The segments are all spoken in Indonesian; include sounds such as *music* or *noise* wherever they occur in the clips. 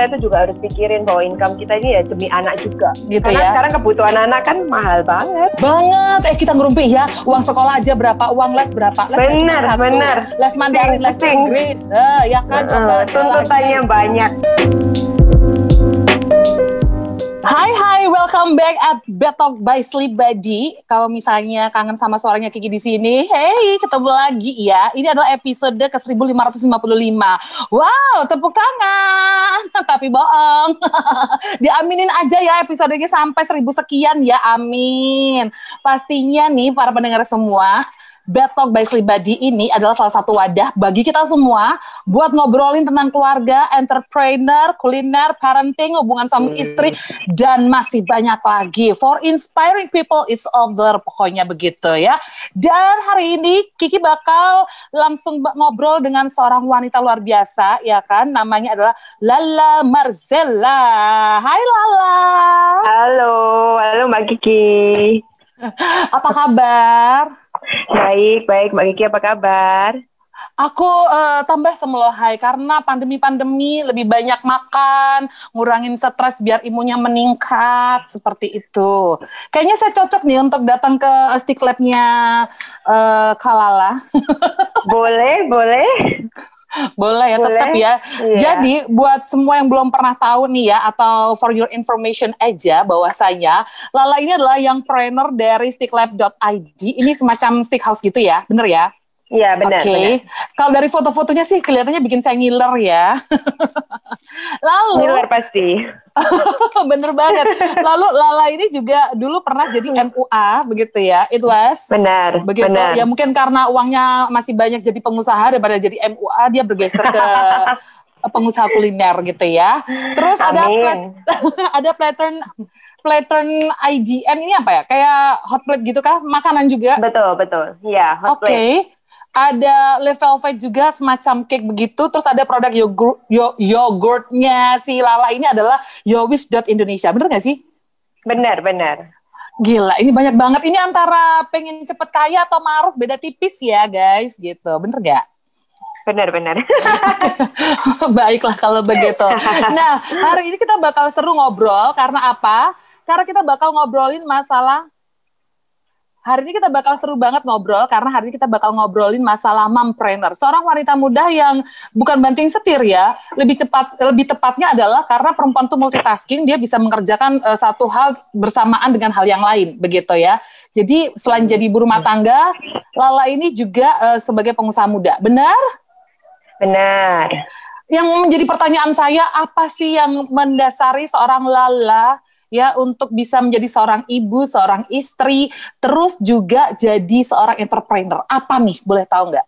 kita itu juga harus pikirin bahwa income kita ini ya demi anak juga. Gitu Karena ya. sekarang kebutuhan anak kan mahal banget. Banget, eh kita ngerumpi ya, uang sekolah aja berapa, uang les berapa, les nggak cuma Bener, les Mandarin, les. Inggris, eh, ya kan lagi. tuntutannya banyak. Hai hai, welcome back at Betok by Sleep Buddy. Kalau misalnya kangen sama suaranya Kiki di sini, hey, ketemu lagi ya. Ini adalah episode ke 1555. Wow, tepuk tangan. *laughs* Tapi bohong. *laughs* Diaminin aja ya episodenya sampai 1000 sekian ya, amin. Pastinya nih para pendengar semua, Bad Talk by Sleep Buddy ini adalah salah satu wadah bagi kita semua buat ngobrolin tentang keluarga, entrepreneur, kuliner, parenting, hubungan suami Hmm. istri, dan masih banyak lagi. For inspiring people, it's all there. Pokoknya begitu ya. Dan hari ini Kiki bakal langsung ngobrol dengan seorang wanita luar biasa, ya kan? Namanya adalah Lala Marzella. Hai Lala, Halo, halo Mbak Kiki. *laughs* apa kabar? Baik, baik Mbak Kiki apa kabar? Aku eh, tambah semelohai karena pandemi-pandemi lebih banyak makan, ngurangin stres biar imunnya meningkat seperti itu. Kayaknya saya cocok nih untuk datang ke stick labnya eh, Kalala. *laughs* Boleh, boleh. Boleh ya, Boleh. tetap ya. Iya. Jadi buat semua yang belum pernah tahu nih ya, atau for your information aja bahwasanya Lala ini adalah yang trainer dari sticklab.id. Ini semacam stick house gitu ya, bener ya? Iya, benar, Oke, benar. kalau dari foto-fotonya sih kelihatannya bikin saya ngiler ya. *laughs* Lalu, Ngiler pasti. *laughs* bener banget. Lalu Lala ini juga dulu pernah jadi MUA, begitu ya? It was Benar, begitu. benar. Ya mungkin karena uangnya masih banyak jadi pengusaha daripada jadi MUA, dia bergeser ke *laughs* pengusaha kuliner gitu ya. Terus ada plat- ada pattern pattern IGN ini apa ya? Kayak hot plate gitu kah? Makanan juga? Betul, betul. Iya, hot Oke. plate. Ada Le Velvet juga semacam cake begitu. Terus ada produk yogurt, yo, yogurtnya si Lala ini adalah Yowish.Indonesia. Bener gak sih? Benar, benar. Gila, ini banyak banget. Ini antara pengen cepet kaya atau maruf beda tipis ya guys gitu. Bener gak? Benar, benar. *laughs* Baiklah kalau begitu. Nah, hari ini kita bakal seru ngobrol karena apa? Karena kita bakal ngobrolin masalah Hari ini kita bakal seru banget ngobrol karena hari ini kita bakal ngobrolin masalah mompreneur. Seorang wanita muda yang bukan banting setir ya, lebih cepat lebih tepatnya adalah karena perempuan itu multitasking, dia bisa mengerjakan eh, satu hal bersamaan dengan hal yang lain, begitu ya. Jadi selain jadi ibu rumah tangga, Lala ini juga eh, sebagai pengusaha muda. Benar? benar. yang menjadi pertanyaan saya apa sih yang mendasari seorang Lala ya untuk bisa menjadi seorang ibu, seorang istri, terus juga jadi seorang entrepreneur. Apa nih? Boleh tahu nggak?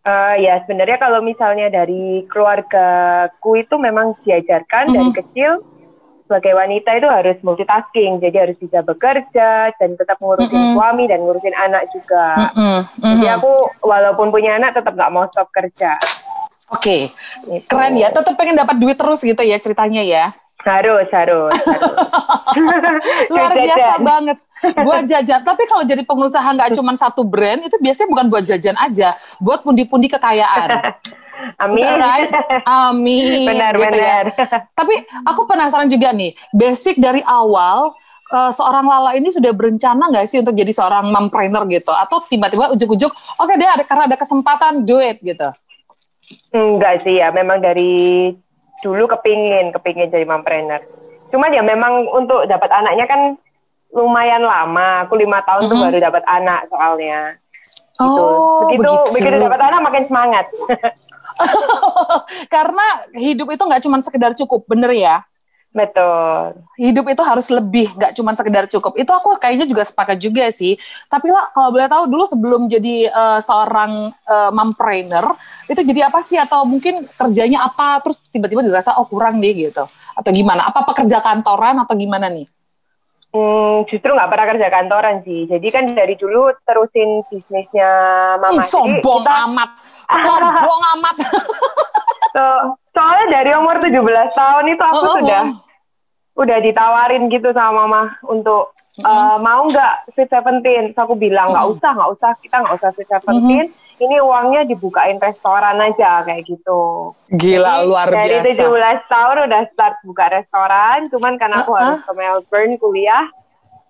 Eh, ya sebenarnya kalau misalnya dari keluargaku itu memang diajarkan dari Mhm. kecil sebagai wanita itu harus multitasking, jadi harus bisa bekerja dan tetap ngurusin Mhm. suami dan ngurusin anak juga. Jadi aku walaupun punya anak tetap nggak mau stop kerja. Oke, Gitu. keren ya. Tetap pengen dapat duit terus gitu ya ceritanya ya. Harus, harus, harus. *laughs* Luar biasa jajan. *laughs* banget. Buat jajan. Tapi kalau jadi pengusaha nggak cuma satu brand, itu biasanya bukan buat jajan aja, buat pundi-pundi kekayaan. *laughs* Amin. Right? Amin. Benar, gitu ya. benar. Tapi aku penasaran juga nih, basic dari awal eh, seorang Lala ini sudah berencana nggak sih untuk jadi seorang mompreneur gitu? Atau tiba-tiba ujuk-ujuk, oke deh ada karena ada kesempatan do it gitu. Enggak sih ya, memang dari dulu kepingin, kepingin jadi mompreneur. Cuman ya memang untuk dapat anaknya kan lumayan lama. Aku lima tahun tuh Mhm. baru dapat anak soalnya. Gitu. Oh, begitu, begitu. begitu dapat anak makin semangat. *laughs* *laughs* Karena hidup itu nggak cuma sekedar cukup, bener ya? Betul. Hidup itu harus lebih, nggak cuma sekedar cukup. Itu aku kayaknya juga sepakat juga sih. Tapi lah, kalau boleh tahu dulu sebelum jadi eh, seorang eh, mompreneur, itu jadi apa sih? Atau mungkin kerjanya apa? Terus tiba-tiba dirasa, oh kurang deh gitu. Atau gimana? Apa pekerja kantoran atau gimana nih? Hmm, justru nggak pernah kerja kantoran sih. Jadi kan dari dulu terusin bisnisnya mama. Hmm, sombong kita- amat. Sombong amat. *laughs* So- soalnya dari umur 17 tahun itu aku Oh, sudah oh. udah ditawarin gitu sama mama untuk Mm-hmm. eh, mau nggak Sweet Seventeen. So aku bilang nggak Mhm. usah, nggak usah, kita nggak usah Sweet Seventeen. Ini uangnya dibukain restoran aja kayak gitu. Gila Jadi, luar dari biasa. 17 tahun udah start buka restoran, cuman karena aku Uh-uh. harus ke Melbourne kuliah,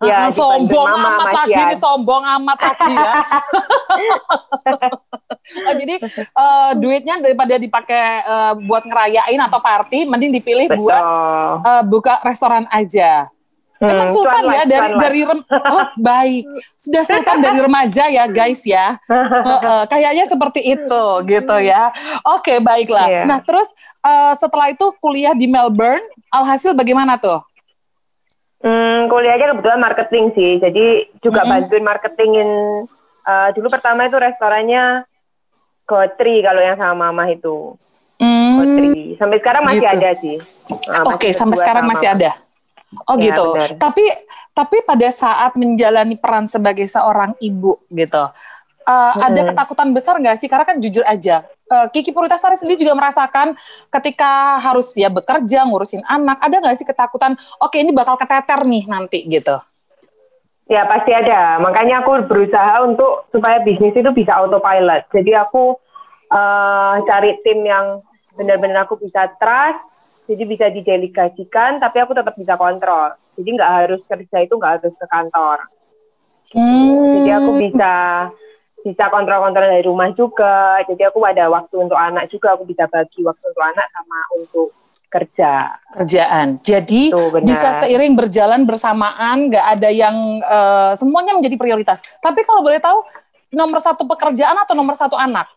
Ya, ya dibantu sombong mama amat lagi nih, sombong amat lagi ya. *laughs* Oh, jadi eh, duitnya daripada dipakai eh, buat ngerayain atau party, mending dipilih buat Betul. eh, buka restoran aja. Emang Hmm, Sultan cuan ya life, dari dari rem *laughs* oh baik sudah Sultan dari remaja ya guys ya Heeh, kayaknya seperti itu gitu ya oke baiklah Iya. nah terus eh, setelah itu kuliah di Melbourne alhasil bagaimana tuh Hmm, kuliahnya kebetulan marketing sih, jadi juga Mm-mm. bantuin marketingin. eh, dulu pertama itu restorannya Gotri kalau yang sama mama itu. Hmm, Gotri. Sampai sekarang masih Gitu. ada sih. Eh, Oke, masih sampai sekarang masih mama. ada. Oh Ya, gitu. benar. Tapi tapi pada saat menjalani peran sebagai seorang ibu gitu, eh, ada Mm-mm. ketakutan besar nggak sih? Karena kan jujur aja, eh, Kiki Puritasari sendiri juga merasakan ketika harus ya bekerja ngurusin anak, ada nggak sih ketakutan? Oke, ini bakal keteter nih nanti gitu. Ya pasti ada. Makanya aku berusaha untuk supaya bisnis itu bisa autopilot. Jadi aku eh, cari tim yang benar-benar aku bisa trust. Jadi bisa didelegasikan, tapi aku tetap bisa kontrol. Jadi nggak harus kerja itu nggak harus ke kantor. Hmm. Jadi aku bisa bisa kontrol-kontrol dari rumah juga. Jadi aku ada waktu untuk anak juga. Aku bisa bagi waktu untuk anak sama untuk kerja. kerjaan. Jadi Tuh, bisa seiring berjalan bersamaan, nggak ada yang eh, semuanya menjadi prioritas. Tapi kalau boleh tahu, nomor satu pekerjaan atau nomor satu anak?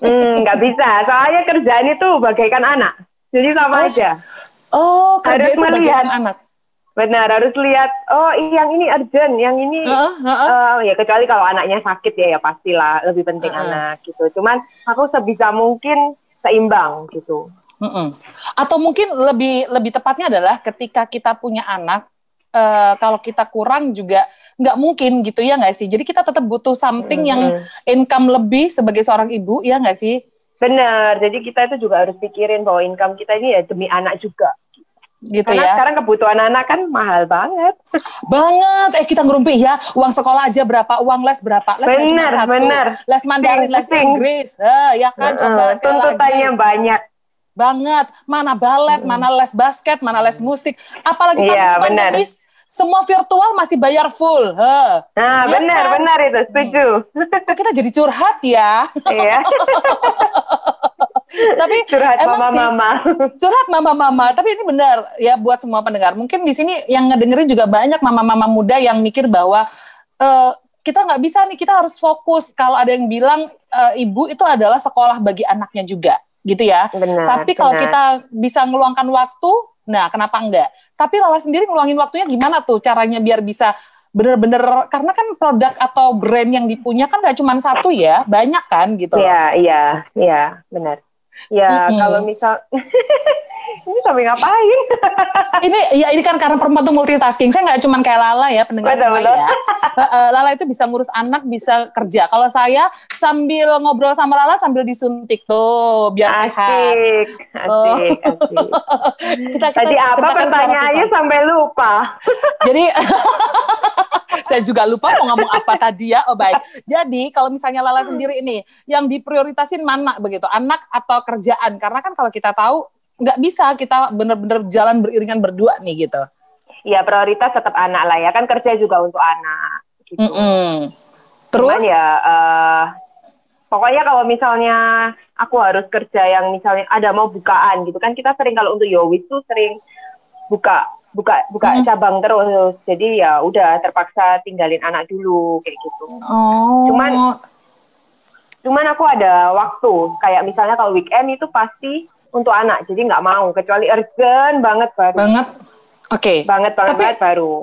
Hmm, nggak bisa. Soalnya kerjaan itu bagaikan anak. Jadi sama Oh, aja. Oh, kerja Harus itu melihat. anak. Benar, harus lihat. Oh, yang ini urgent, yang ini Heeh, heeh. eh, ya kecuali kalau anaknya sakit ya ya pastilah lebih penting Heeh. anak gitu. Cuman aku sebisa mungkin seimbang gitu. Mm-mm. Atau mungkin lebih lebih tepatnya adalah ketika kita punya anak, eh, kalau kita kurang juga nggak mungkin gitu ya nggak sih. Jadi kita tetap butuh something yang Mm-mm. income lebih sebagai seorang ibu ya nggak sih? Benar. Jadi kita itu juga harus pikirin bahwa income kita ini ya demi anak juga. Gitu Karena ya. sekarang kebutuhan anak kan mahal banget. Banget. Eh kita ngerumpi ya. Uang sekolah aja berapa, uang les berapa. Les Benar, satu. benar. Les Mandarin, les. Inggris. Eh, ya kan coba sekali lagi. tuntutannya banyak. banget. Mana balet, mana les basket, mana les musik. Apalagi Iya, pandemi-pandemi, semua virtual masih bayar full. Heh. Nah, Iya benar, kan? benar itu, setuju. Kok kita jadi curhat ya? Iya, *laughs* Tapi curhat emang sih, mama-mama. curhat mama-mama. Tapi ini benar ya buat semua pendengar. Mungkin di sini yang ngedengerin juga banyak mama-mama muda yang mikir bahwa eh, kita nggak bisa nih, kita harus fokus. Kalau ada yang bilang eh, ibu itu adalah sekolah bagi anaknya juga, gitu ya. Benar. Tapi kalau benar. kita bisa ngeluangkan waktu, nah kenapa enggak? Tapi Lala sendiri ngeluangin waktunya gimana tuh caranya biar bisa bener-bener karena kan produk atau brand yang dipunya kan nggak cuma satu ya, banyak kan gitu. Iya, iya, iya, benar. Ya, Mm-mm. kalau misal *laughs* ini sampai ngapain? *laughs* Ini ya ini kan karena perempuan tuh multitasking. Saya nggak cuma kayak Lala ya pendengar Betul, semua betul. ya. Lala itu bisa ngurus anak, bisa kerja. Kalau saya sambil ngobrol sama Lala sambil disuntik tuh biar sehat. Asik, asik, asik. *laughs* Kita, kita Tadi apa pertanyaannya sampai lupa? *laughs* Jadi saya juga lupa mau ngomong apa tadi ya. Oh baik. Jadi kalau misalnya Lala sendiri ini yang diprioritasin mana begitu, anak atau kerjaan? Karena kan kalau kita tahu nggak bisa kita bener-bener jalan beriringan berdua nih gitu. Ya prioritas tetap anak lah ya, kan kerja juga untuk anak. Gitu. Mm-mm. Cuman Terus? ya, eh, pokoknya kalau misalnya aku harus kerja yang misalnya ada mau bukaan gitu kan kita sering kalau untuk Yowis tuh sering buka buka buka Mm. cabang terus. Jadi ya udah terpaksa tinggalin anak dulu kayak gitu. Oh. Cuman- Cuman aku ada waktu kayak misalnya kalau weekend itu pasti untuk anak. Jadi nggak mau kecuali urgent banget baru. banget. Oke. Banget banget, Tapi- banget baru.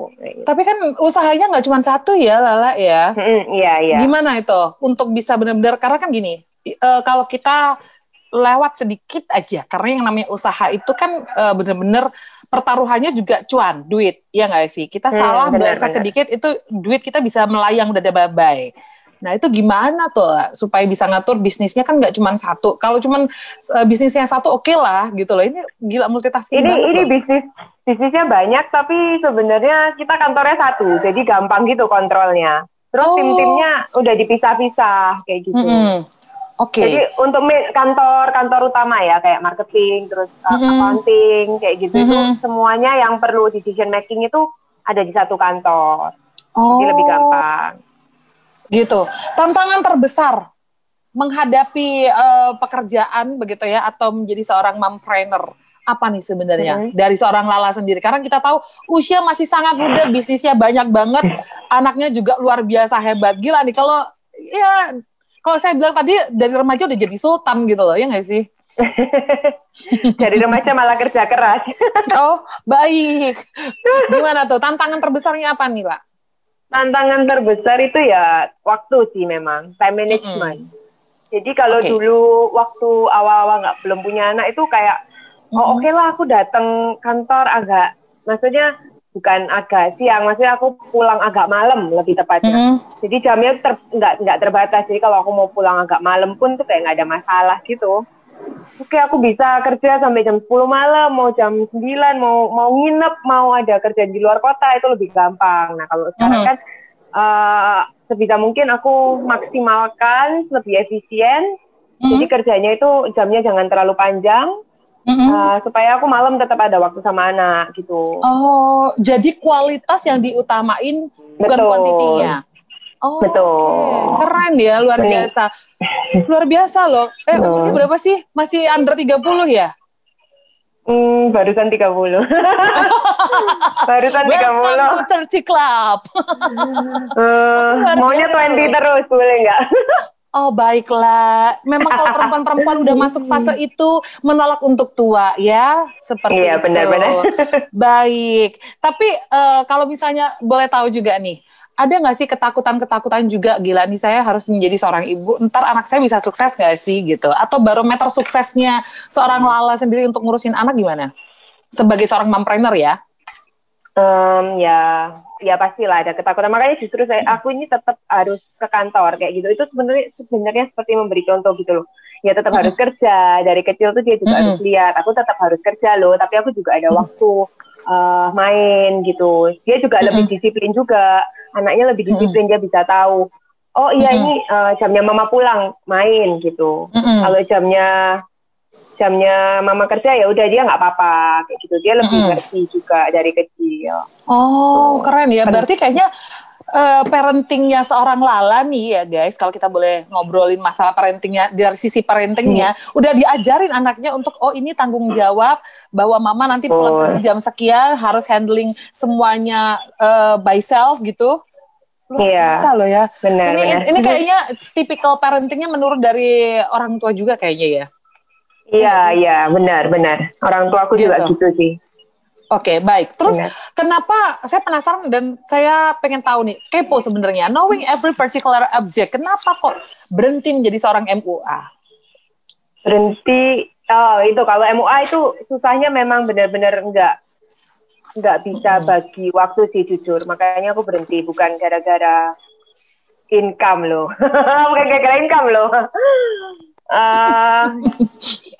Tapi kan usahanya nggak cuma satu ya, Lala ya. Mm, Iya iya. Gimana itu untuk bisa benar-benar karena kan gini, eh, kalau kita lewat sedikit aja karena yang namanya usaha itu kan eh, benar-benar pertaruhannya juga cuan, duit, ya nggak sih? Kita Hmm, salah benar, sedikit itu duit kita bisa melayang dada babai. Nah itu gimana tuh La, supaya bisa ngatur bisnisnya kan nggak cuma satu. Kalau cuma eh, bisnisnya satu oke lah gitu loh. Ini gila multitasking ini ini loh. bisnis bisnisnya banyak tapi sebenarnya kita kantornya satu jadi gampang gitu kontrolnya Terus Oh. tim-timnya udah dipisah-pisah kayak gitu. Mm-mm. Oke. Jadi untuk me- kantor kantor utama ya kayak marketing, terus uh, Mhm. accounting kayak gitu itu Mhm. semuanya yang perlu decision making itu ada di satu kantor. oh, Jadi lebih gampang. Gitu. Tantangan terbesar menghadapi eh, pekerjaan begitu ya atau menjadi seorang mompreneur apa nih sebenarnya Mhm. dari seorang Lala sendiri? Karena kita tahu usia masih sangat muda, bisnisnya banyak banget, anaknya juga luar biasa hebat. Gila nih kalau ya kalau saya bilang tadi dari remaja udah jadi sultan gitu loh, ya nggak sih? *laughs* Dari remaja malah kerja keras. Oh, baik. Gimana tuh? Tantangan terbesarnya apa nih, Pak? Tantangan terbesar itu ya waktu sih memang, time management. Jadi kalau Oke. dulu waktu awal-awal nggak belum punya anak itu kayak oh oke lah aku datang kantor agak maksudnya bukan agak siang, maksudnya aku pulang agak malam lebih tepatnya. Mm-mm. Jadi jamnya ter, nggak nggak terbatas. Jadi kalau aku mau pulang agak malam pun tuh kayak nggak ada masalah gitu. Oke, aku bisa kerja sampai jam 10 malam, mau jam 9, mau mau nginep, mau ada kerja di luar kota itu lebih gampang. Nah, kalau sekarang Mhm. kan eh, sebisa mungkin aku maksimalkan lebih efisien. Jadi kerjanya itu jamnya jangan terlalu panjang Mm-mm. eh, supaya aku malam tetap ada waktu sama anak gitu. Oh, jadi kualitas yang diutamain bukan Betul. kuantitinya. Oh, Betul. oke. Keren ya, luar Ini. biasa. *laughs* Luar biasa loh. Eh, Betul. umurnya berapa sih? Masih under 30 ya? Hmm, barusan 30. *laughs* barusan 30. Welcome to 30 Club. *laughs* Eh, Luar maunya biasa 20 loh. terus, boleh nggak? Oh baiklah, memang kalau perempuan-perempuan udah masuk fase itu menolak untuk tua ya, seperti Iya, itu. benar-benar. Baik, tapi eh, kalau misalnya boleh tahu juga nih, ada nggak sih ketakutan-ketakutan juga gila nih saya harus menjadi seorang ibu, ntar anak saya bisa sukses nggak sih gitu? Atau barometer suksesnya seorang Lala sendiri untuk ngurusin anak gimana? Sebagai seorang mompreneur ya? Em, ya, ya pastilah ada ketakutan. Makanya justru saya, aku ini tetap harus ke kantor kayak gitu. Itu sebenarnya sebenarnya seperti memberi contoh gitu loh. Ya tetap harus kerja. Dari kecil tuh dia juga Mm-mm. harus lihat. Aku tetap harus kerja loh. Tapi aku juga ada waktu eh, main gitu. Dia juga lebih disiplin juga. Anaknya lebih disiplin. Dia bisa tahu. Oh iya Mm-mm. ini eh, jamnya mama pulang main gitu. Mm-mm. Kalau jamnya jamnya mama kerja ya udah dia nggak apa-apa kayak gitu. Dia lebih Mm-mm. ngerti juga dari kecil. Oh, keren ya. Berarti kayaknya eh, parentingnya seorang Lala nih ya guys, kalau kita boleh ngobrolin masalah parentingnya dari sisi parentingnya, udah diajarin anaknya untuk oh ini tanggung jawab bahwa mama nanti pulang kerja jam sekian harus handling semuanya eh, by self gitu. Iya. biasa loh ya. Benar, ini, benar. ini kayaknya tipikal parentingnya menurut dari orang tua juga kayaknya ya. Iya, iya, benar, benar. Orang tua aku juga Gitu. gitu sih. Oke, baik. Terus Benar. kenapa saya penasaran dan saya pengen tahu nih, kepo sebenarnya, knowing every particular object, kenapa kok berhenti menjadi seorang MUA? Berhenti, oh itu kalau MUA itu susahnya memang benar-benar enggak nggak bisa bagi waktu sih jujur. Makanya aku berhenti, bukan gara-gara income loh. *laughs* bukan gara-gara income loh. Eh,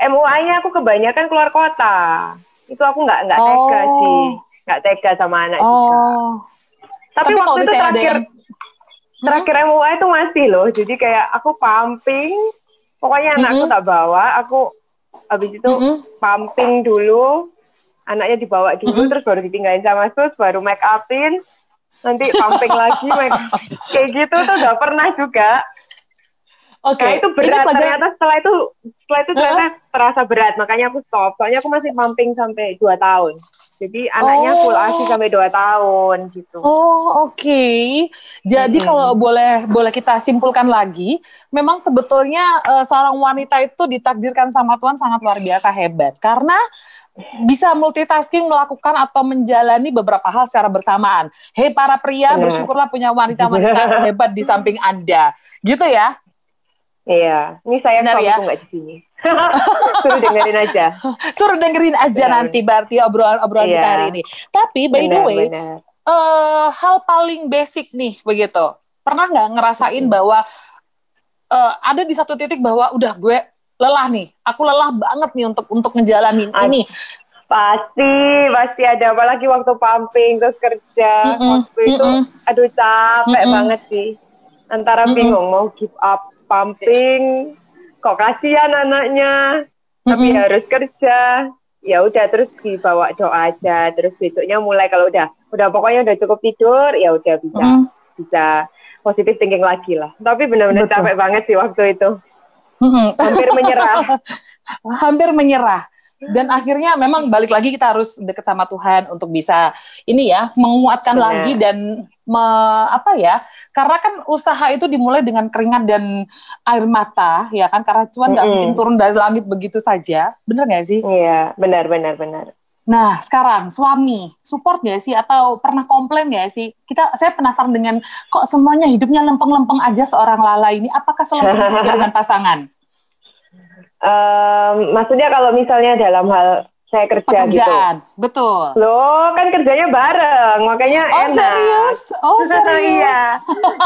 *laughs* MUA-nya aku kebanyakan keluar kota. Itu aku nggak nggak tega Oh. sih. Nggak tega sama anak juga. Oh, Tapi, Tapi kalau waktu itu terakhir yang- terakhir MUA itu masih loh. Jadi kayak aku pumping, pokoknya anakku Mm-mm. tak bawa, aku habis itu Mm-mm. pumping dulu, anaknya dibawa dulu, terus baru ditinggalin sama sus, baru make upin, nanti pumping lagi, make *laughs* kayak gitu tuh gak pernah juga. Oke. Nah itu Ini berat, pelajaran ternyata setelah itu setelah itu ternyata terasa berat, makanya aku stop. Soalnya aku masih pumping sampai 2 tahun. Jadi anaknya Oh. full ASI sampai 2 tahun gitu. Oh oke, jadi Mm-mm. kalau boleh boleh kita simpulkan lagi, memang sebetulnya eh, seorang wanita itu ditakdirkan sama Tuhan sangat luar biasa hebat karena bisa multitasking melakukan atau menjalani beberapa hal secara bersamaan. Hei para pria, Benar. bersyukurlah punya wanita-wanita *laughs* hebat di samping anda, gitu ya. Iya, ini saya Benar ya? nggak di sini. *laughs* Suruh dengerin aja. *laughs* Suruh dengerin aja Benar. nanti berarti obrolan-obrolan kita Iya. hari ini. Tapi by the Benar, way, benar. eh hal paling basic nih begitu. Pernah nggak ngerasain bahwa eh, ada di satu titik bahwa udah gue lelah nih, aku lelah banget nih untuk untuk ngejalanin ini. Pasti, pasti ada. Apalagi waktu pumping terus kerja. Mm-mm, Waktu itu, mm-mm. aduh capek Mm-mm. banget sih. antara Mm-mm. bingung mau give up pumping kok kasihan anaknya tapi Mm-mm. harus kerja ya udah terus dibawa doa aja terus besoknya mulai kalau udah udah pokoknya udah cukup tidur ya udah bisa Mm. bisa positif thinking lagi lah tapi benar-benar capek banget sih waktu itu Mm-mm. hampir menyerah *laughs* hampir menyerah dan akhirnya memang balik lagi kita harus deket sama Tuhan untuk bisa ini ya menguatkan Benar. lagi dan me- apa ya karena kan usaha itu dimulai dengan keringat dan air mata ya kan? Karena cuan nggak Mm-mm. mungkin turun dari langit begitu saja. Bener nggak sih? Iya benar benar benar. Nah sekarang suami support nggak sih? Atau pernah komplain nggak sih? Kita saya penasaran dengan kok semuanya hidupnya lempeng-lempeng aja seorang Lala ini? Apakah selempeng itu dengan pasangan? *laughs* Em, maksudnya kalau misalnya dalam hal saya kerja gitu pekerjaan betul Loh, kan kerjanya bareng, makanya Oh enak. serius? Oh serius? iya.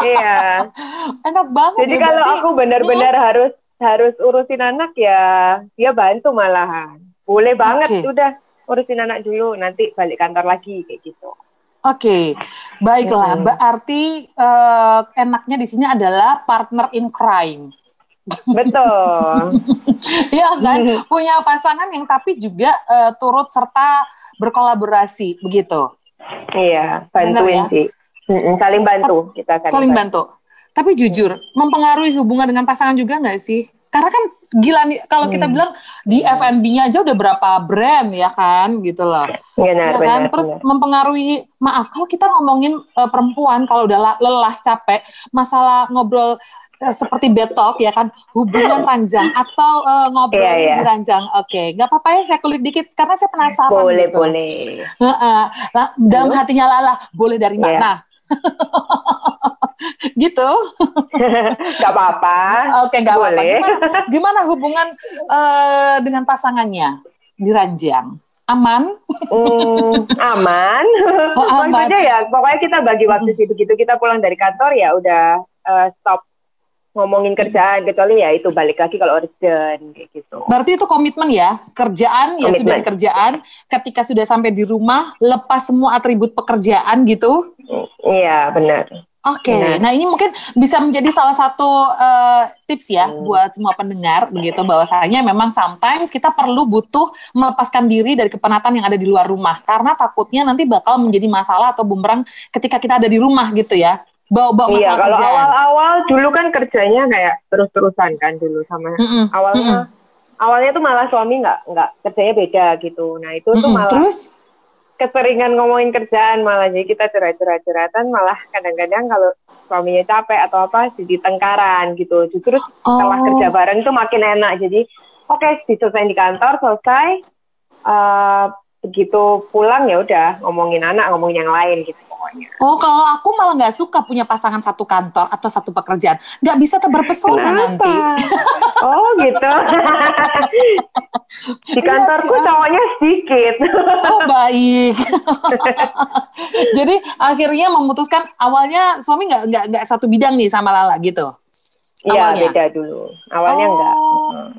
iya. *laughs* Enak banget Jadi ya, kalau berarti- aku benar-benar harus harus urusin anak ya, dia bantu malahan. Boleh banget Oke. udah urusin anak dulu, nanti balik kantor lagi kayak gitu. Oke, baiklah. Hmm. Berarti eh, enaknya di sini adalah partner in crime, Betul. *laughs* ya kan? Hmm. Punya pasangan yang tapi juga eh, turut serta berkolaborasi, begitu. iya, bantuin ya? sih. Mm-mm, saling bantu kita kan. Saling bantu. Tapi jujur, mempengaruhi hubungan dengan pasangan juga nggak sih? Karena kan gila nih, kalau kita Hmm. bilang di F&B-nya aja udah berapa brand ya kan, gitu loh. Benar, ya kan? benar, Terus benar. mempengaruhi, maaf kalau kita ngomongin eh, perempuan kalau udah la- lelah capek, masalah ngobrol seperti betok ya kan, hubungan ranjang atau eh, ngobrol Iya, iya. di ranjang, oke, nggak apa-apa ya saya kulik dikit karena saya penasaran Boleh, gitu. boleh. Heeh. Nah, dalam hatinya Lala, boleh dari Iya. mana? *laughs* gitu. *laughs* Gak apa-apa. Oke, nggak apa-apa. Gimana, gimana hubungan eh, dengan pasangannya di ranjang? Aman? Hmm, aman. *laughs* Oh, aman. Maksudnya ya, pokoknya kita bagi waktu sih begitu kita pulang dari kantor ya udah eh, stop ngomongin kerjaan kecuali ya itu balik lagi kalau urgent kayak gitu. Berarti itu komitmen ya, kerjaan ya Komitmen. sudah di kerjaan. Ketika sudah sampai di rumah, lepas semua atribut pekerjaan gitu. Iya benar. Oke, Benar. nah ini mungkin bisa menjadi salah satu eh, tips ya Hmm. buat semua pendengar begitu bahwasanya memang sometimes kita perlu butuh melepaskan diri dari kepenatan yang ada di luar rumah karena takutnya nanti bakal menjadi masalah atau bumerang ketika kita ada di rumah gitu ya. Bawa-bawa Iya masalah kalau kerjaan. awal-awal dulu kan kerjanya kayak terus-terusan kan dulu sama Mm-mm, awalnya mm-mm, awalnya tuh malah suami nggak nggak kerjanya beda gitu. Nah itu tuh mm-mm. malah Terus? keseringan ngomongin kerjaan malah jadi kita curhat-curhat-curhatan malah kadang-kadang kalau suaminya capek atau apa jadi tengkaran gitu justru setelah Oh. kerja bareng tuh makin enak jadi oke diselesaikan di kantor selesai eh, begitu pulang ya udah ngomongin anak ngomongin yang lain gitu pokoknya Oh, kalau aku malah nggak suka punya pasangan satu kantor atau satu pekerjaan. Nggak bisa tebar pesona nanti. oh gitu *laughs* di kantorku Iya, cowoknya sedikit Oh, baik. *laughs* Jadi akhirnya memutuskan awalnya suami nggak nggak nggak satu bidang nih sama Lala gitu. Iya beda dulu awalnya Oh, enggak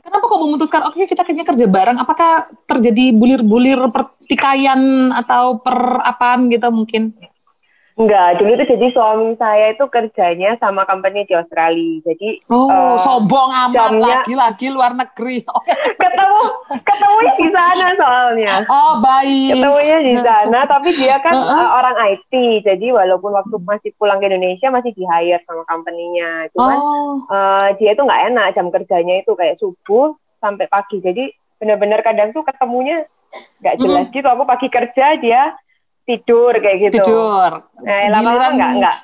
Kenapa kok memutuskan oke kita kayaknya kerja bareng? Apakah terjadi bulir-bulir pertikaian atau per apaan gitu mungkin? Enggak, dulu tuh jadi suami saya itu kerjanya sama company di Australia. Jadi Oh, eh, sombong amat jamnya- lagi-lagi luar negeri. *laughs* Oke. ketemu ketemunya di sana soalnya. Oh, baik. Ketemunya di sana, tapi dia kan *laughs* eh, orang IT. Jadi walaupun waktu masih pulang ke Indonesia masih di hire sama company-nya. Cuman Oh, eh, dia itu nggak enak jam kerjanya itu kayak subuh sampai pagi. Jadi benar-benar kadang tuh ketemunya nggak jelas gitu. Aku pagi kerja dia tidur kayak gitu. tidur. Nah, lama-lama nggak nggak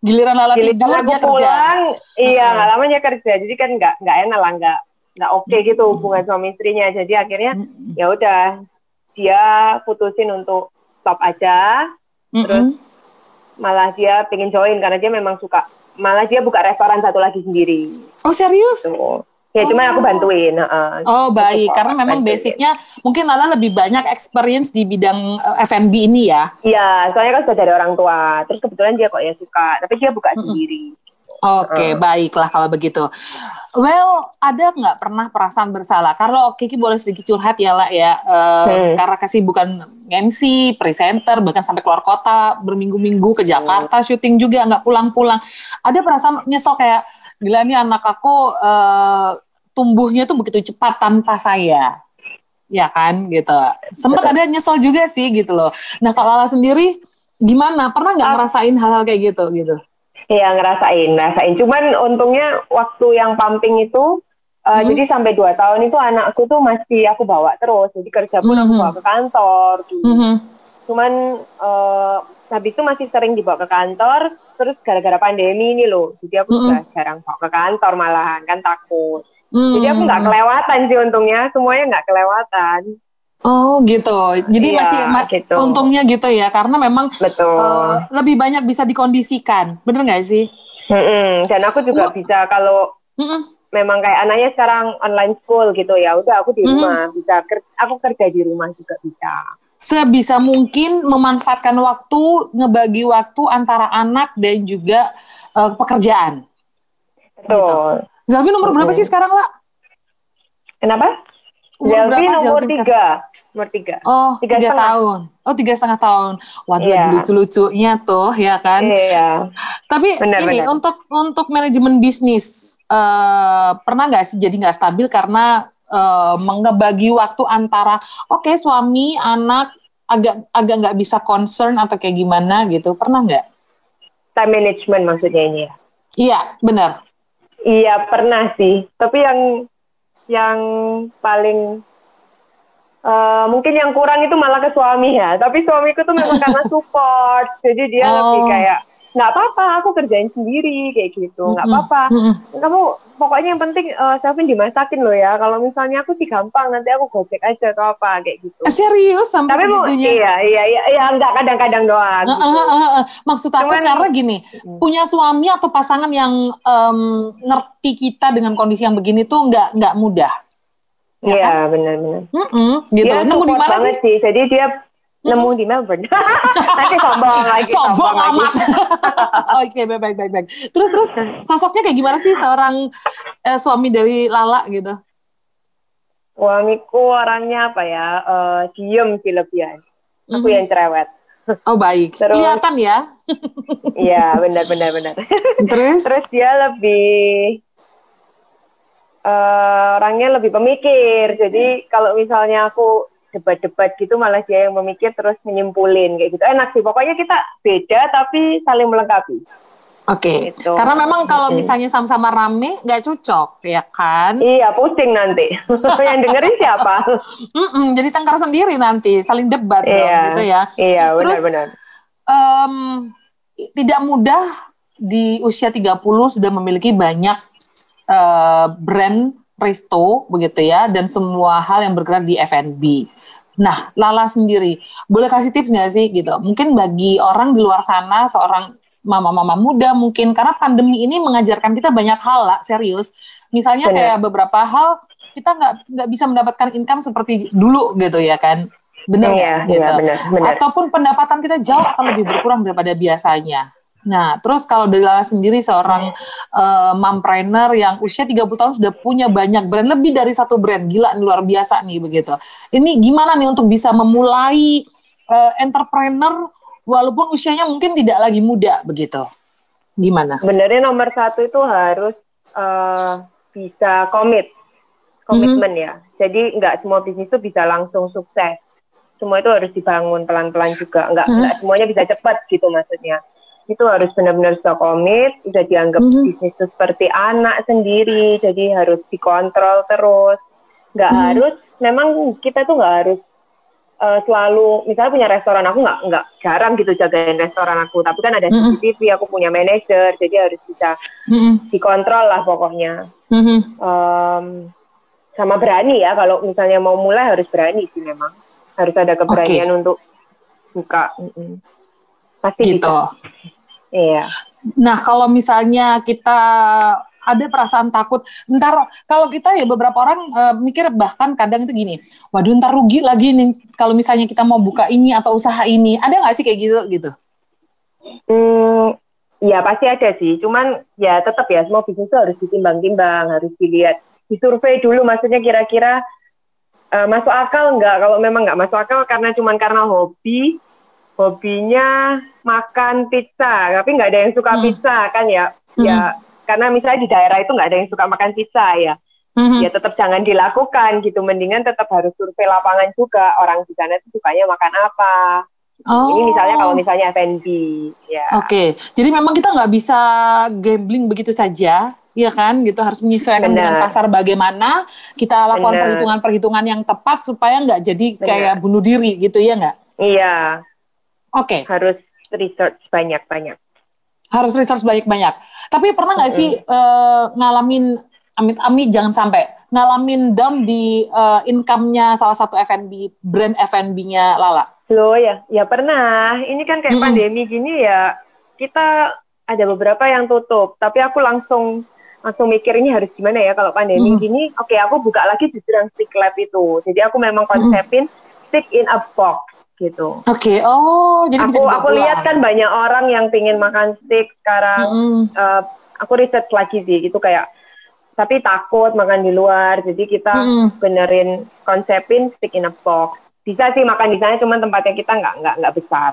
Giliran Lala Giliran tidur aku dia kerja. pulang, iya Mm-mm. nggak lamanya kerja, jadi kan nggak nggak enak lah, nggak nggak oke gitu hubungan suami istrinya. Jadi akhirnya ya udah dia putusin untuk stop aja, Mm-mm. malah dia pengen join karena dia memang suka, malah dia buka restoran satu lagi sendiri. Oh serius? Tuh. Ya cuma aku bantuin. heeh. Oh baik, Support, karena memang bantuin. basicnya mungkin Lala lebih banyak experience di bidang eh, F&B ini ya. Iya, soalnya kan sudah dari orang tua. Terus kebetulan dia kok ya suka, tapi dia buka Mm-mm. sendiri. Oke, Uh. baiklah kalau begitu. Well, ada nggak pernah perasaan bersalah? Kalau Kiki boleh sedikit curhat ya lah ya, eh, Hmm. karena kasih bukan MC, presenter, bahkan sampai keluar kota berminggu-minggu ke Jakarta syuting juga nggak pulang-pulang. Ada perasaan nyesel kayak gila nih anak aku eh, tumbuhnya tuh begitu cepat tanpa saya, ya kan gitu. Sempat ada nyesel juga sih gitu loh. Nah kalau Lala sendiri gimana? Pernah nggak Ah. ngerasain hal-hal kayak gitu gitu? Iya ngerasain, ngerasain. Cuman untungnya waktu yang pumping itu, uh, Hmm. jadi sampai dua tahun itu anakku tuh masih aku bawa terus. Jadi kerja pun aku Mhm. bawa ke kantor. gitu. Mhm. Cuman uh, habis itu masih sering dibawa ke kantor. Terus gara-gara pandemi ini loh, jadi aku Mhm. udah jarang ke kantor malahan kan takut. Hmm. Jadi aku nggak kelewatan sih untungnya, semuanya nggak kelewatan. Oh gitu. Jadi Iya, masih ma- gitu. untungnya gitu ya, karena memang Betul. eh, lebih banyak bisa dikondisikan, bener nggak sih? Mm-mm. Dan aku juga Lu- bisa kalau Mm-mm. memang kayak anaknya sekarang online school gitu ya udah aku di rumah bisa ker- aku kerja di rumah juga bisa Sebisa mungkin memanfaatkan waktu, ngebagi waktu antara anak dan juga eh, pekerjaan. betul Zalvi nomor berapa sih sekarang lah? kenapa Umur Zelvi berapa nomor sekarang? tiga nomor tiga Oh, Tiga tiga, setengah. tahun. Oh, tiga setengah tahun. Waduh, lagi lucu-lucunya tuh, ya kan? iya Tapi Benar, ini benar. untuk untuk manajemen bisnis eh, pernah nggak sih jadi nggak stabil karena eh, mengebagi waktu antara oke suami anak agak agak nggak bisa concern atau kayak gimana gitu pernah nggak? time management maksudnya ini ya Iya benar. iya pernah sih tapi yang yang paling eh, mungkin yang kurang itu malah ke suami ya tapi suamiku tuh memang karena *laughs* support jadi dia Oh. lebih kayak nggak apa-apa aku kerjain sendiri kayak gitu nggak apa-apa Mm-mm. kamu pokoknya yang penting uh, Selvin dimasakin loh ya kalau misalnya aku sih gampang nanti aku gojek aja atau apa kayak gitu Eh, Serius sampai tapi segitunya? iya iya iya iya enggak kadang-kadang doang gitu. eh, eh, eh. Maksud aku Cuman- karena gini, punya suami atau pasangan yang em, ngerti kita dengan kondisi yang begini tuh nggak nggak mudah. Ya iya benar-benar Mm-mm, gitu. dia Nemu di mana sih jadi dia nemu di Melbourne. *laughs* Nanti sombong lagi *laughs* sombong lagi. amat. *laughs* Oke, baik, baik, baik, baik. Terus, terus sosoknya kayak gimana sih seorang eh, suami dari Lala gitu? suamiku orangnya apa ya? Eh, diem sih lebihan. Aku Mhm. yang cerewet. Oh baik, Terus- kelihatan ya. iya benar-benar benar Terus, terus dia lebih eh, orangnya lebih pemikir. Jadi kalau misalnya aku debat-debat gitu malah dia yang memikir terus menyimpulin kayak gitu enak sih pokoknya kita beda tapi saling melengkapi oke. Gitu. Karena memang kalau misalnya sama-sama rame nggak cocok, ya kan? iya pusing nanti *laughs* yang dengerin siapa Mm-mm, jadi tengkar sendiri nanti, saling debat dong, iya gitu ya. iya Terus, benar-benar Em, tidak mudah di usia 30 sudah memiliki banyak eh, brand resto begitu ya dan semua hal yang bergerak di F&B. Nah, Lala sendiri boleh kasih tips nggak sih gitu? Mungkin bagi orang di luar sana seorang mama-mama muda mungkin karena pandemi ini mengajarkan kita banyak hal lah serius. Misalnya Benar. kayak beberapa hal kita nggak nggak bisa mendapatkan income seperti dulu gitu ya kan? Bener nggak? iya gitu benar benar ataupun pendapatan kita jauh akan lebih berkurang daripada biasanya. Nah, terus kalau dari Lala sendiri seorang eh, mompreneur yang usia 30 tahun sudah punya banyak brand, lebih dari satu brand, gila nih, luar biasa nih begitu. Ini gimana nih untuk bisa memulai eh, entrepreneur walaupun usianya mungkin tidak lagi muda begitu? Gimana? sebenarnya nomor satu itu harus eh, bisa komit komitmen ya jadi nggak semua bisnis itu bisa langsung sukses semua itu harus dibangun pelan-pelan juga nggak Mhm. nggak semuanya bisa cepat gitu maksudnya itu harus benar-benar sudah komit udah dianggap Mhm. bisnis itu seperti anak sendiri jadi harus dikontrol terus nggak Mhm. harus memang kita tuh nggak harus eh, selalu misalnya punya restoran aku nggak nggak jarang gitu jagain restoran aku tapi kan ada Mhm. CCTV aku punya manajer jadi harus bisa Mm-mm, dikontrol lah pokoknya mhm. Em, sama berani ya kalau misalnya mau mulai harus berani sih memang harus ada keberanian untuk buka Mm-mm. pasti Gitu. bisa iya Nah, kalau misalnya kita ada perasaan takut, ntar kalau kita ya beberapa orang eh, mikir bahkan kadang itu gini, waduh ntar rugi lagi nih kalau misalnya kita mau buka ini atau usaha ini, ada nggak sih kayak gitu gitu? Hmm, ya pasti ada sih. Cuman ya tetap ya semua bisnis itu harus ditimbang-timbang, harus dilihat, disurvei dulu. Maksudnya kira-kira uh, masuk akal nggak? Kalau memang nggak masuk akal karena cuman karena hobi, hobinya makan pizza, tapi nggak ada yang suka hmm. pizza kan ya? Hmm. Ya karena misalnya di daerah itu nggak ada yang suka makan pizza ya. hmm Ya tetap jangan dilakukan gitu. Mendingan tetap harus survei lapangan juga. Orang di sana itu sukanya makan apa Oh. Ini misalnya kalau misalnya F&B, ya. Oke, okay. jadi memang kita nggak bisa gambling begitu saja, ya kan? Gitu harus menyesuaikan Bener. dengan pasar bagaimana kita lakukan perhitungan-perhitungan yang tepat supaya nggak jadi Bener. kayak bunuh diri gitu ya nggak? Iya. Oke. Okay. Harus research banyak-banyak. Harus research banyak-banyak. Tapi pernah nggak mm -hmm. sih uh, ngalamin amit-amit jangan sampai ngalamin down di uh, income-nya salah satu F&B brand F&B-nya Lala? Loh ya, ya pernah. Ini kan kayak -hmm. pandemi gini ya, kita ada beberapa yang tutup. Tapi aku langsung langsung mikir ini harus gimana ya kalau pandemi mm. gini. Oke, okay, aku buka lagi justru yang stick lab itu. Jadi aku memang konsepin mm. Stick in a box gitu. Oke, okay. oh jadi aku aku lihat kan banyak orang yang pingin makan stick sekarang. Mm. Uh, aku riset lagi sih, itu kayak tapi takut makan di luar. Jadi kita mm. benerin konsepin stick in a box bisa sih makan di sana cuman tempatnya kita nggak nggak nggak besar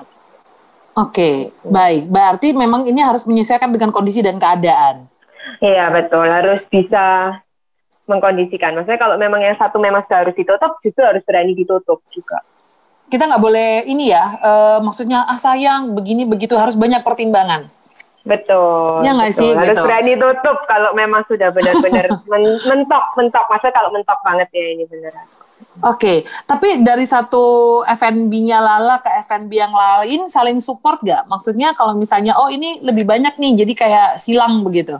oke okay, baik berarti memang ini harus menyesuaikan dengan kondisi dan keadaan iya betul harus bisa mengkondisikan maksudnya kalau memang yang satu memang harus ditutup justru harus berani ditutup juga kita nggak boleh ini ya uh, maksudnya ah sayang begini begitu harus banyak pertimbangan Betul. Ya nggak sih Harus gitu. berani tutup kalau memang sudah benar-benar *laughs* men mentok, mentok. Maksudnya kalau mentok banget ya ini beneran. Oke, okay. tapi dari satu FNB-nya Lala ke FNB yang lain saling support gak? Maksudnya kalau misalnya, oh ini lebih banyak nih, jadi kayak silang begitu?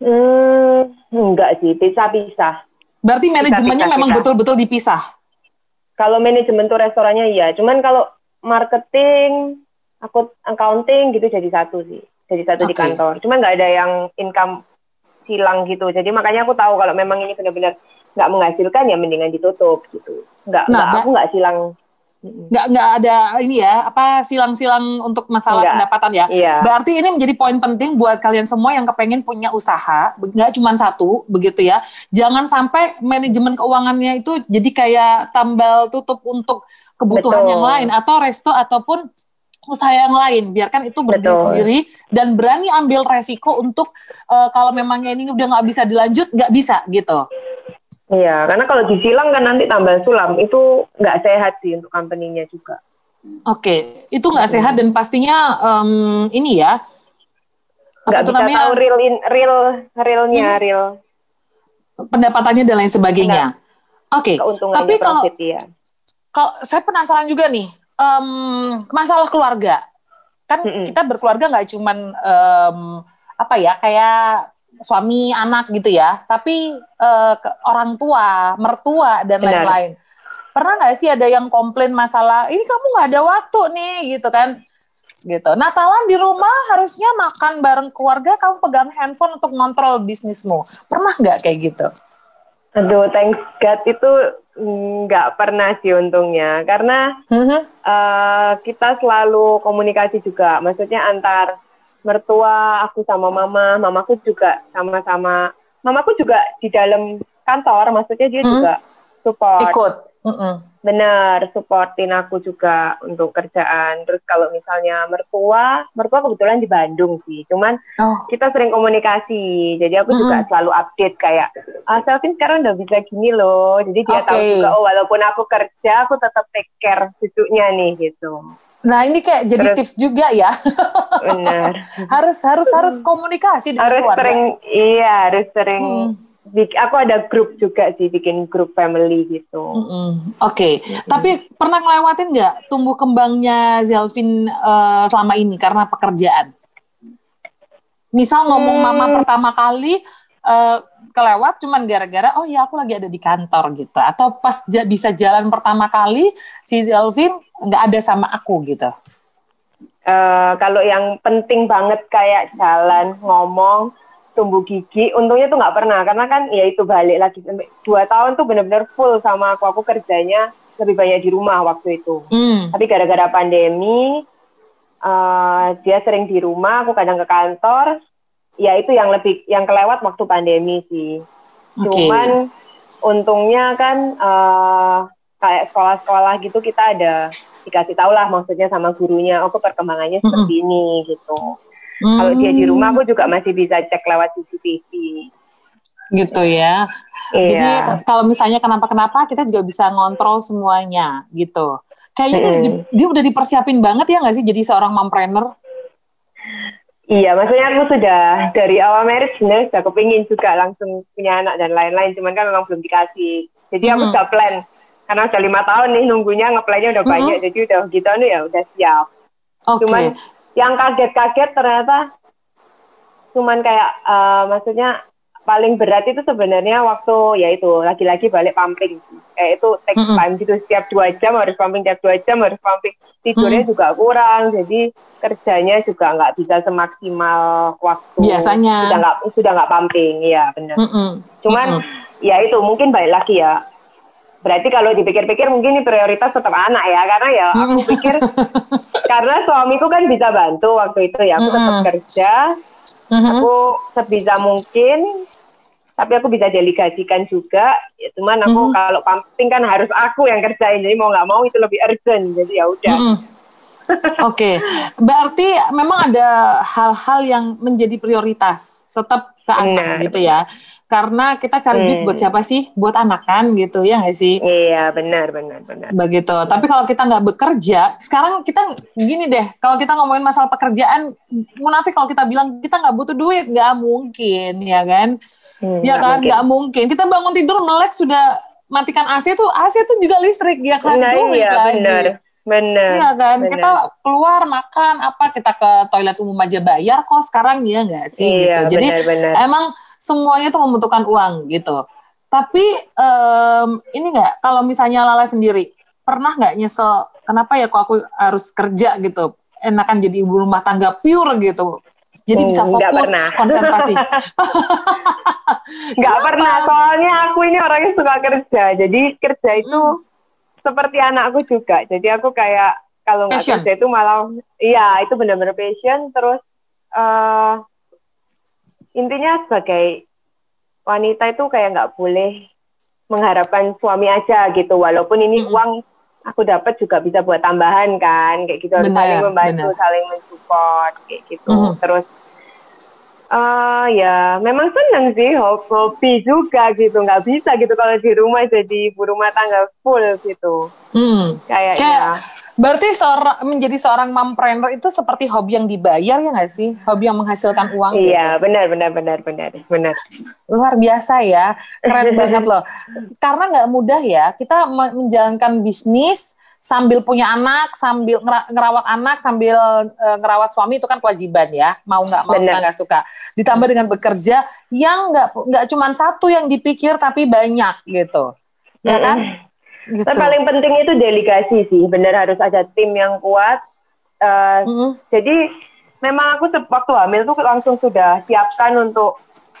Hmm, enggak sih, pisah-pisah. Berarti manajemennya pisah, memang betul-betul dipisah? Kalau manajemen tuh restorannya iya, cuman kalau marketing, aku accounting gitu jadi satu sih, jadi satu okay. di kantor. Cuman nggak ada yang income silang gitu, jadi makanya aku tahu kalau memang ini benar-benar nggak menghasilkan ya mendingan ditutup gitu nggak nah, nggak aku nggak silang nggak nggak ada ini ya apa silang-silang untuk masalah Enggak. pendapatan ya iya. berarti ini menjadi poin penting buat kalian semua yang kepengen punya usaha nggak cuma satu begitu ya jangan sampai manajemen keuangannya itu jadi kayak tambal tutup untuk kebutuhan Betul. yang lain atau resto ataupun usaha yang lain biarkan itu berdiri Betul. sendiri dan berani ambil resiko untuk uh, kalau memangnya ini udah nggak bisa dilanjut nggak bisa gitu Iya, karena kalau disilang kan nanti tambah sulam itu nggak sehat sih untuk company-nya juga. Oke, itu nggak sehat dan pastinya um, ini ya. Nggak bisa namanya, tahu real in, real realnya hmm, real. Pendapatannya dan lain sebagainya. Oke, okay. tapi kalau ya. kalau saya penasaran juga nih um, masalah keluarga. Kan mm -mm. kita berkeluarga nggak cuman um, apa ya kayak suami anak gitu ya. Tapi uh, orang tua mertua dan lain-lain. Pernah nggak sih ada yang komplain masalah ini kamu nggak ada waktu nih gitu kan. Gitu. Natalan di rumah harusnya makan bareng keluarga kamu pegang handphone untuk ngontrol bisnismu. Pernah nggak kayak gitu? Aduh, thanks God itu nggak pernah sih untungnya. Karena -huh. uh, kita selalu komunikasi juga, maksudnya antar mertua aku sama mama mamaku juga sama-sama mamaku juga di dalam kantor maksudnya dia hmm. juga support ikut mm -mm. benar supportin aku juga untuk kerjaan terus kalau misalnya mertua mertua kebetulan di Bandung sih cuman oh. kita sering komunikasi jadi aku mm -hmm. juga selalu update kayak ah Selvin sekarang udah bisa gini loh jadi dia okay. tahu juga oh walaupun aku kerja aku tetap take care cucunya nih gitu Nah ini kayak jadi Terus, tips juga ya. Benar. *laughs* harus harus harus komunikasi dengan harus keluarga. sering iya harus sering. Hmm. Aku ada grup juga sih bikin grup family gitu. Mm -hmm. Oke, okay. mm -hmm. tapi pernah ngelewatin nggak tumbuh kembangnya Zelvin uh, selama ini karena pekerjaan? Misal ngomong hmm. mama pertama kali uh, kelewat cuman gara-gara oh ya aku lagi ada di kantor gitu atau pas bisa jalan pertama kali si Zelvin nggak ada sama aku gitu? Uh, kalau yang penting banget kayak jalan, ngomong, tumbuh gigi, untungnya tuh nggak pernah karena kan ya itu balik lagi dua tahun tuh bener-bener full sama aku aku kerjanya lebih banyak di rumah waktu itu. Mm. Tapi gara-gara pandemi uh, dia sering di rumah, aku kadang ke kantor. Ya itu yang lebih yang kelewat waktu pandemi sih. Okay. Cuman untungnya kan uh, kayak sekolah-sekolah gitu kita ada dikasih tahu lah maksudnya sama gurunya, oh perkembangannya seperti mm -hmm. ini gitu. Mm. Kalau dia di rumah aku juga masih bisa cek lewat CCTV. Gitu ya. Iya. Jadi kalau misalnya kenapa-kenapa kita juga bisa ngontrol semuanya gitu. Kayaknya hmm. dia, dia udah dipersiapin banget ya nggak sih jadi seorang mompreneur? Iya, maksudnya aku sudah dari awal marriage sebenarnya sudah kepingin juga langsung punya anak dan lain-lain, cuman kan memang belum dikasih. Jadi aku hmm. sudah plan, karena sudah lima tahun nih nunggunya ngeplannya udah hmm. banyak, jadi udah gitu nih ya udah siap. Okay. Cuman yang kaget-kaget ternyata cuman kayak uh, maksudnya paling berat itu sebenarnya waktu ya itu lagi-lagi balik pumping eh itu take mm -hmm. time gitu setiap dua jam harus pumping setiap dua jam harus pumping tidurnya mm -hmm. juga kurang jadi kerjanya juga nggak bisa semaksimal waktu biasanya sudah nggak sudah nggak pumping ya benar mm -hmm. cuman mm -hmm. ya itu mungkin balik lagi ya berarti kalau dipikir-pikir mungkin ini prioritas tetap anak ya karena ya aku pikir *laughs* karena suamiku kan bisa bantu waktu itu ya aku mm -hmm. tetap kerja mm -hmm. aku sebisa mungkin tapi aku bisa delegasikan juga ya, cuman aku mm -hmm. kalau pumping kan harus aku yang kerjain jadi mau nggak mau itu lebih urgent jadi ya udah mm -hmm. Oke, okay. berarti memang ada hal-hal yang menjadi prioritas tetap ke anak gitu ya. Karena kita cari hmm. duit buat siapa sih? Buat anak kan gitu ya nggak sih? Iya benar benar benar. Begitu. Tapi kalau kita nggak bekerja, sekarang kita gini deh. Kalau kita ngomongin masalah pekerjaan, munafik kalau kita bilang kita nggak butuh duit, nggak mungkin ya kan? Hmm, ya kan, nggak mungkin. Kita bangun tidur melek sudah matikan AC tuh, AC tuh juga listrik ya kan? Nah, duit iya, lagi. benar. Benar. Iya kan, bener. kita keluar makan apa kita ke toilet umum aja bayar kok sekarang ya nggak sih iya, gitu. Jadi bener, bener. emang semuanya tuh membutuhkan uang gitu. Tapi um, ini nggak kalau misalnya Lala sendiri pernah nggak nyesel kenapa ya kok aku harus kerja gitu? Enakan jadi ibu rumah tangga pure gitu jadi bisa hmm, fokus pernah. *laughs* konsentrasi. Gak pernah, soalnya aku ini orangnya suka kerja. Jadi kerja itu hmm. Seperti anakku juga. Jadi aku kayak kalau nggak kerja itu malah, iya itu benar-benar passion. Terus uh, intinya sebagai wanita itu kayak nggak boleh mengharapkan suami aja gitu. Walaupun ini hmm. uang aku dapat juga bisa buat tambahan kan kayak gitu bener, saling membantu bener. saling mensupport kayak gitu mm. terus uh, ya memang seneng sih hobi juga gitu nggak bisa gitu kalau di rumah jadi ibu rumah tangga full gitu mm. kayaknya kayak Berarti seorang menjadi seorang mompreneur itu seperti hobi yang dibayar ya nggak sih? Hobi yang menghasilkan uang. Iya, gitu. benar, benar, benar, benar, benar. Luar biasa ya, keren *laughs* banget loh. Karena nggak mudah ya, kita menjalankan bisnis sambil punya anak, sambil ngerawat anak, sambil uh, ngerawat suami itu kan kewajiban ya, mau nggak mau suka nggak suka. Ditambah dengan bekerja yang nggak nggak cuma satu yang dipikir tapi banyak gitu, ya kan? Gitu. Tapi paling penting itu delegasi sih, benar harus ada tim yang kuat. Uh, mm -hmm. Jadi memang aku waktu hamil tuh langsung sudah siapkan untuk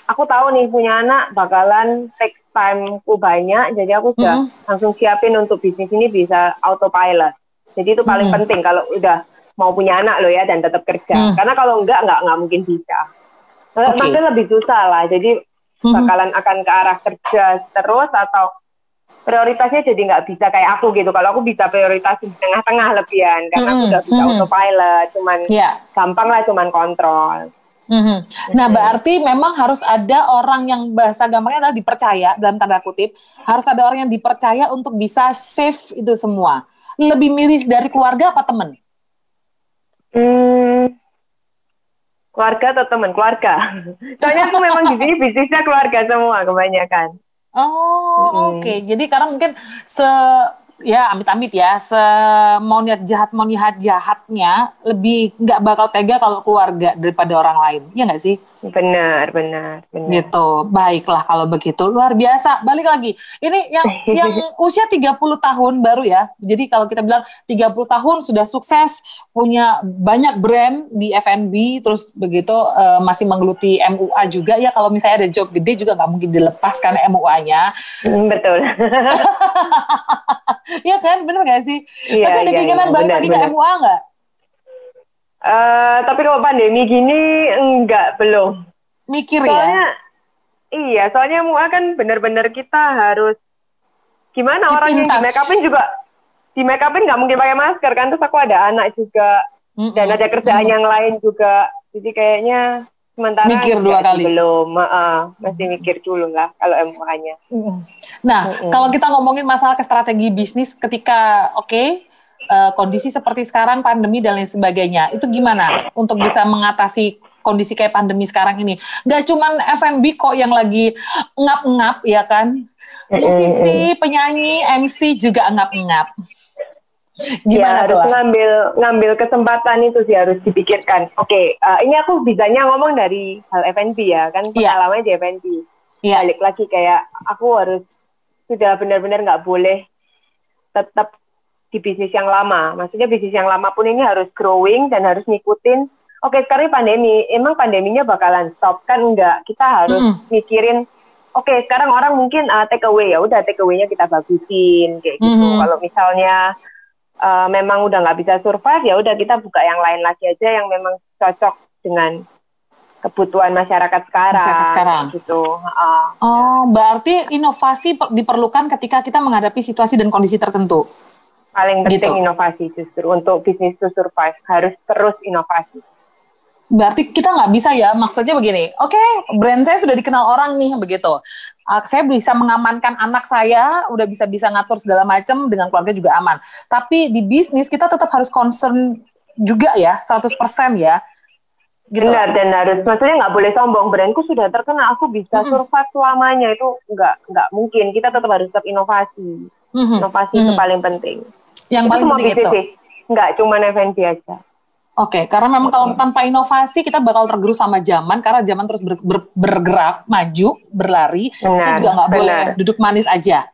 aku tahu nih punya anak bakalan take time ku banyak, jadi aku sudah mm -hmm. langsung siapin untuk bisnis ini bisa autopilot. Jadi itu paling mm -hmm. penting kalau udah mau punya anak loh ya dan tetap kerja. Mm -hmm. Karena kalau enggak enggak enggak mungkin bisa. Okay. Maksudnya lebih susah lah. Jadi mm-hmm. bakalan akan ke arah kerja terus atau prioritasnya jadi nggak bisa kayak aku gitu. Kalau aku bisa prioritas di tengah-tengah lebihan karena mm -hmm. aku udah bisa mm -hmm. autopilot, cuman yeah. gampang lah, cuman kontrol. Mm -hmm. Nah, berarti memang harus ada orang yang bahasa gampangnya adalah dipercaya dalam tanda kutip, harus ada orang yang dipercaya untuk bisa save itu semua. Lebih milih dari keluarga apa teman? Hmm, keluarga atau teman? Keluarga. *laughs* Soalnya aku memang di sini bisnisnya keluarga semua kebanyakan. Oh, hmm. oke. Okay. Jadi karena mungkin se ya amit-amit ya, se mau niat jahat mau niat jahatnya lebih nggak bakal tega kalau keluarga daripada orang lain, ya nggak sih? Benar, benar, benar. Gitu. Baiklah kalau begitu. Luar biasa. Balik lagi. Ini yang *laughs* yang usia 30 tahun baru ya. Jadi kalau kita bilang 30 tahun sudah sukses, punya banyak brand di F&B, terus begitu uh, masih menggeluti MUA juga ya. Kalau misalnya ada job gede juga nggak mungkin dilepaskan MUA-nya. Hmm, betul. *laughs* Iya kan, bener gak sih? Ya, Tapi ada ya, keinginan ya, balik lagi ke MUA nggak? Uh, tapi kalau pandemi gini enggak belum. Mikir soalnya, ya. Iya, soalnya mua kan benar-benar kita harus gimana Keep orang yang di make upin juga di make upin nggak mungkin pakai masker kan terus aku ada anak juga Mm-mm. dan ada kerjaan yang lain juga jadi kayaknya sementara Mikir dua kali. belum Heeh, masih mikir dulu lah kalau MUA-nya Mm-mm. Nah, Mm-mm. kalau kita ngomongin masalah ke strategi bisnis ketika oke eh, kondisi seperti sekarang pandemi dan lain sebagainya, itu gimana untuk bisa mengatasi kondisi kayak pandemi sekarang ini? Gak cuman F&B kok yang lagi ngap-ngap ya kan? Musisi, penyanyi, MC juga ngap-ngap. Gimana ya, tuh? harus Lah? ngambil ngambil kesempatan itu sih harus dipikirkan oke eh, ini aku bisanya ngomong dari hal F&B ya kan Iya. pengalamannya di F&B Iya. balik lagi kayak aku harus sudah benar-benar nggak boleh tetap di bisnis yang lama. Maksudnya bisnis yang lama pun ini harus growing dan harus ngikutin. Oke sekarang ini pandemi, emang pandeminya bakalan stop kan enggak? Kita harus Mm-mm. mikirin. Oke sekarang orang mungkin uh, take away ya, udah take away-nya kita bagusin kayak gitu. Mhm. Kalau misalnya uh, memang udah nggak bisa survive ya udah kita buka yang lain lagi aja yang memang cocok dengan kebutuhan masyarakat sekarang. Masyarakat sekarang. Gitu. Uh, Oh, berarti inovasi per- diperlukan ketika kita menghadapi situasi dan kondisi tertentu. Paling penting Gitu. inovasi justru untuk bisnis to survive harus terus inovasi. Berarti kita nggak bisa ya, maksudnya begini, oke brand saya sudah dikenal orang nih, begitu. Ah, saya bisa mengamankan anak saya, udah bisa-bisa ngatur segala macam, dengan keluarga juga aman. Tapi di bisnis kita tetap harus concern juga ya, 100% ya. Gitu. Benar dan harus maksudnya nggak boleh sombong brandku sudah terkenal aku bisa survive selamanya itu nggak nggak mungkin kita tetap harus tetap inovasi Mhm, inovasi itu mhm. paling penting Yang itu paling penting itu. sih nggak cuma F&B aja Oke, karena memang kalau tanpa inovasi kita bakal tergerus sama zaman karena zaman terus ber- ber- bergerak, maju, berlari. kita Benar, juga nggak boleh benar. duduk manis aja.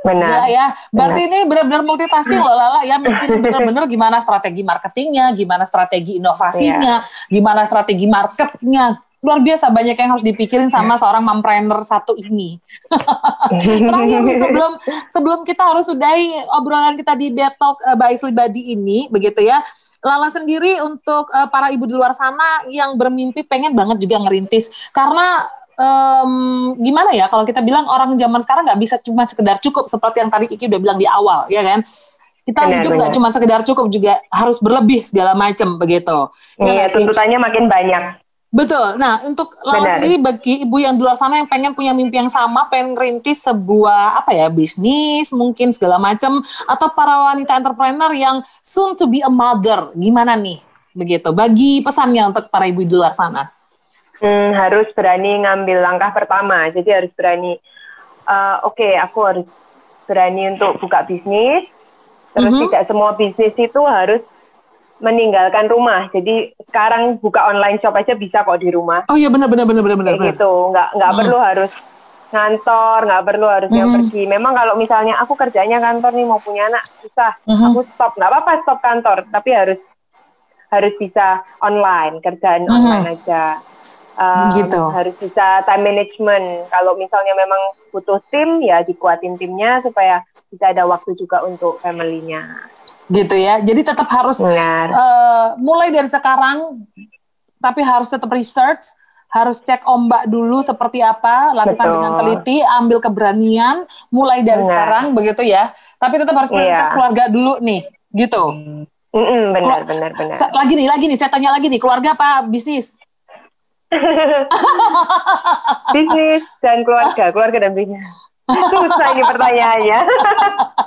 Gila benar ya, berarti ini benar-benar multitasking loh Lala ya, mikirin *laughs* benar-benar gimana strategi marketingnya, gimana strategi inovasinya, Iya. gimana strategi marketnya. Luar biasa banyak yang harus dipikirin sama Iya. seorang mompreneur satu ini. *laughs* Terakhir nih sebelum sebelum kita harus sudahi obrolan kita di Betok uh, by Sli Badi ini, begitu ya. Lala sendiri untuk eh, para ibu di luar sana yang bermimpi pengen banget juga ngerintis karena em, gimana ya kalau kita bilang orang zaman sekarang nggak bisa cuma sekedar cukup seperti yang tadi Iki udah bilang di awal ya kan kita Benar, hidup nggak cuma sekedar cukup juga harus berlebih segala macam begitu Ya Iya, tuntutannya makin banyak Betul. Nah, untuk Lala Benar. sendiri bagi ibu yang di luar sana yang pengen punya mimpi yang sama, pengen ngerintis sebuah apa ya bisnis mungkin segala macam, atau para wanita entrepreneur yang soon to be a mother, gimana nih? Begitu. Bagi pesannya untuk para ibu di luar sana. Hmm, harus berani ngambil langkah pertama. Jadi harus berani. eh, Oke, aku harus berani untuk buka bisnis. Terus Mhm. tidak semua bisnis itu harus meninggalkan rumah. Jadi sekarang buka online shop aja bisa kok di rumah. Oh iya benar benar benar benar benar. Kayak gitu. Nggak nggak Mhm. perlu harus ngantor, nggak perlu harus yang Mhm. pergi. Memang kalau misalnya aku kerjanya kantor nih mau punya anak susah. Mhm. Aku stop. Nggak apa-apa stop kantor, tapi harus harus bisa online kerjaan Mhm. online aja. Um, Gitu. Harus bisa time management. Kalau misalnya memang butuh tim, ya dikuatin timnya supaya bisa ada waktu juga untuk family-nya. Gitu ya. Jadi tetap harus Benar. eh, mulai dari sekarang, tapi harus tetap research, harus cek ombak dulu seperti apa, lakukan Betul. dengan teliti, ambil keberanian, mulai dari Benar. sekarang, begitu ya. Tapi tetap harus prioritas Iya. keluarga dulu nih, gitu. Benar, Keluar- benar, benar. Sa- Lagi nih, lagi nih, saya tanya lagi nih, keluarga apa bisnis? *laughs* bisnis dan keluarga, keluarga dan bisnis. Susah ini pertanyaannya. *laughs*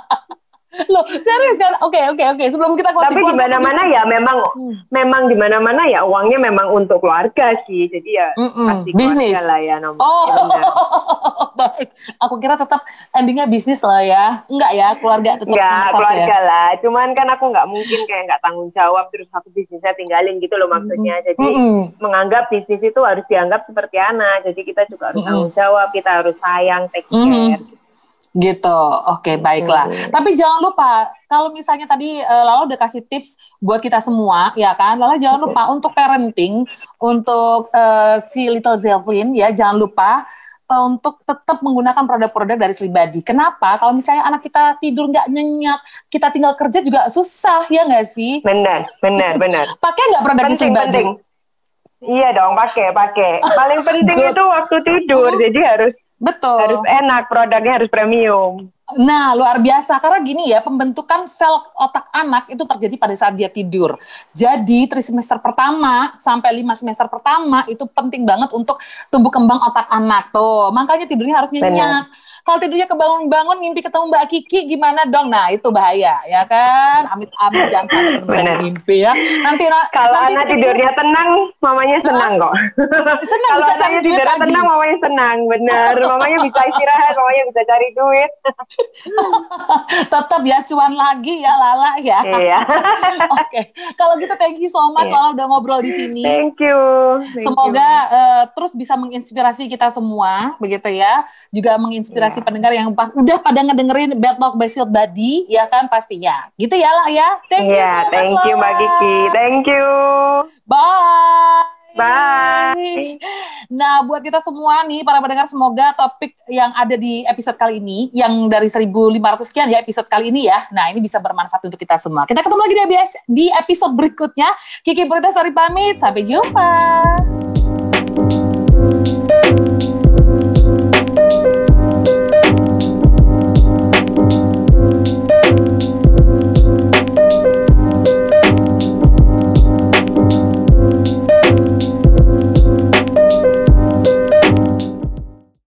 Loh, serius kan? Oke, oke, oke. Sebelum kita closing Tapi di mana-mana ya memang Hmm. memang di mana-mana ya uangnya memang untuk keluarga sih. Jadi ya Mm-mm, pasti keluarga bisnis. lah ya nomor. Oh, Ya, *laughs* baik. Aku kira tetap endingnya bisnis lah ya. Enggak ya, keluarga tetap Enggak, nomor satu keluarga ya. lah. Cuman kan aku nggak mungkin kayak nggak tanggung jawab terus aku bisnisnya tinggalin gitu loh maksudnya. Jadi Mm-mm. menganggap bisnis itu harus dianggap seperti anak. Jadi kita juga harus Mm-mm. tanggung jawab, kita harus sayang, take care. Gitu, oke baiklah. Hmm. Tapi jangan lupa, kalau misalnya tadi eh, Lala udah kasih tips buat kita semua, ya kan? Lala jangan lupa untuk parenting, untuk eh, si Little Zelvin, ya jangan lupa untuk tetap menggunakan produk-produk dari Slibadi. Kenapa? Kalau misalnya anak kita tidur nggak nyenyak, kita tinggal kerja juga susah ya nggak sih? Benar, benar, benar. *laughs* Pakai nggak produk Slibadi? penting. Iya dong, pakai, pakai. Paling penting itu waktu tidur, jadi harus Betul. harus enak, produknya harus premium. Nah, luar biasa karena gini ya, pembentukan sel otak anak itu terjadi pada saat dia tidur. Jadi, trimester pertama sampai lima semester pertama itu penting banget untuk tumbuh kembang otak anak tuh. Makanya tidurnya harus nyenyak. Kalau tidurnya kebangun-bangun mimpi ketemu Mbak Kiki gimana dong? Nah, itu bahaya ya kan? Amit-amit jangan sampai Benar. mimpi ya. Nanti Kalau nanti anak sedikit- tidurnya tenang, mamanya senang kok. *laughs* Senang Kalau bisa cari duit lagi. tenang, mamanya senang, bener. *laughs* mamanya bisa istirahat, mamanya bisa cari duit. *laughs* Tetap ya cuan lagi ya Lala ya. iya. Oke, kalau gitu thank you so much. Lala udah ngobrol di sini. Thank you. Thank Semoga you. eh, terus bisa menginspirasi kita semua, begitu ya. Juga menginspirasi Iya. pendengar yang udah pada ngedengerin Bad Talk by Shield Body, ya kan pastinya. Gitu ya lah ya. Thank you Iya, thank you Mbak. Kiki. Thank you. Bye. Bye. Nah, buat kita semua nih, para pendengar, semoga topik yang ada di episode kali ini, yang dari 1.500 sekian ya episode kali ini ya, nah ini bisa bermanfaat untuk kita semua. Kita ketemu lagi di, di episode berikutnya. Kiki Purita Sari pamit, sampai jumpa.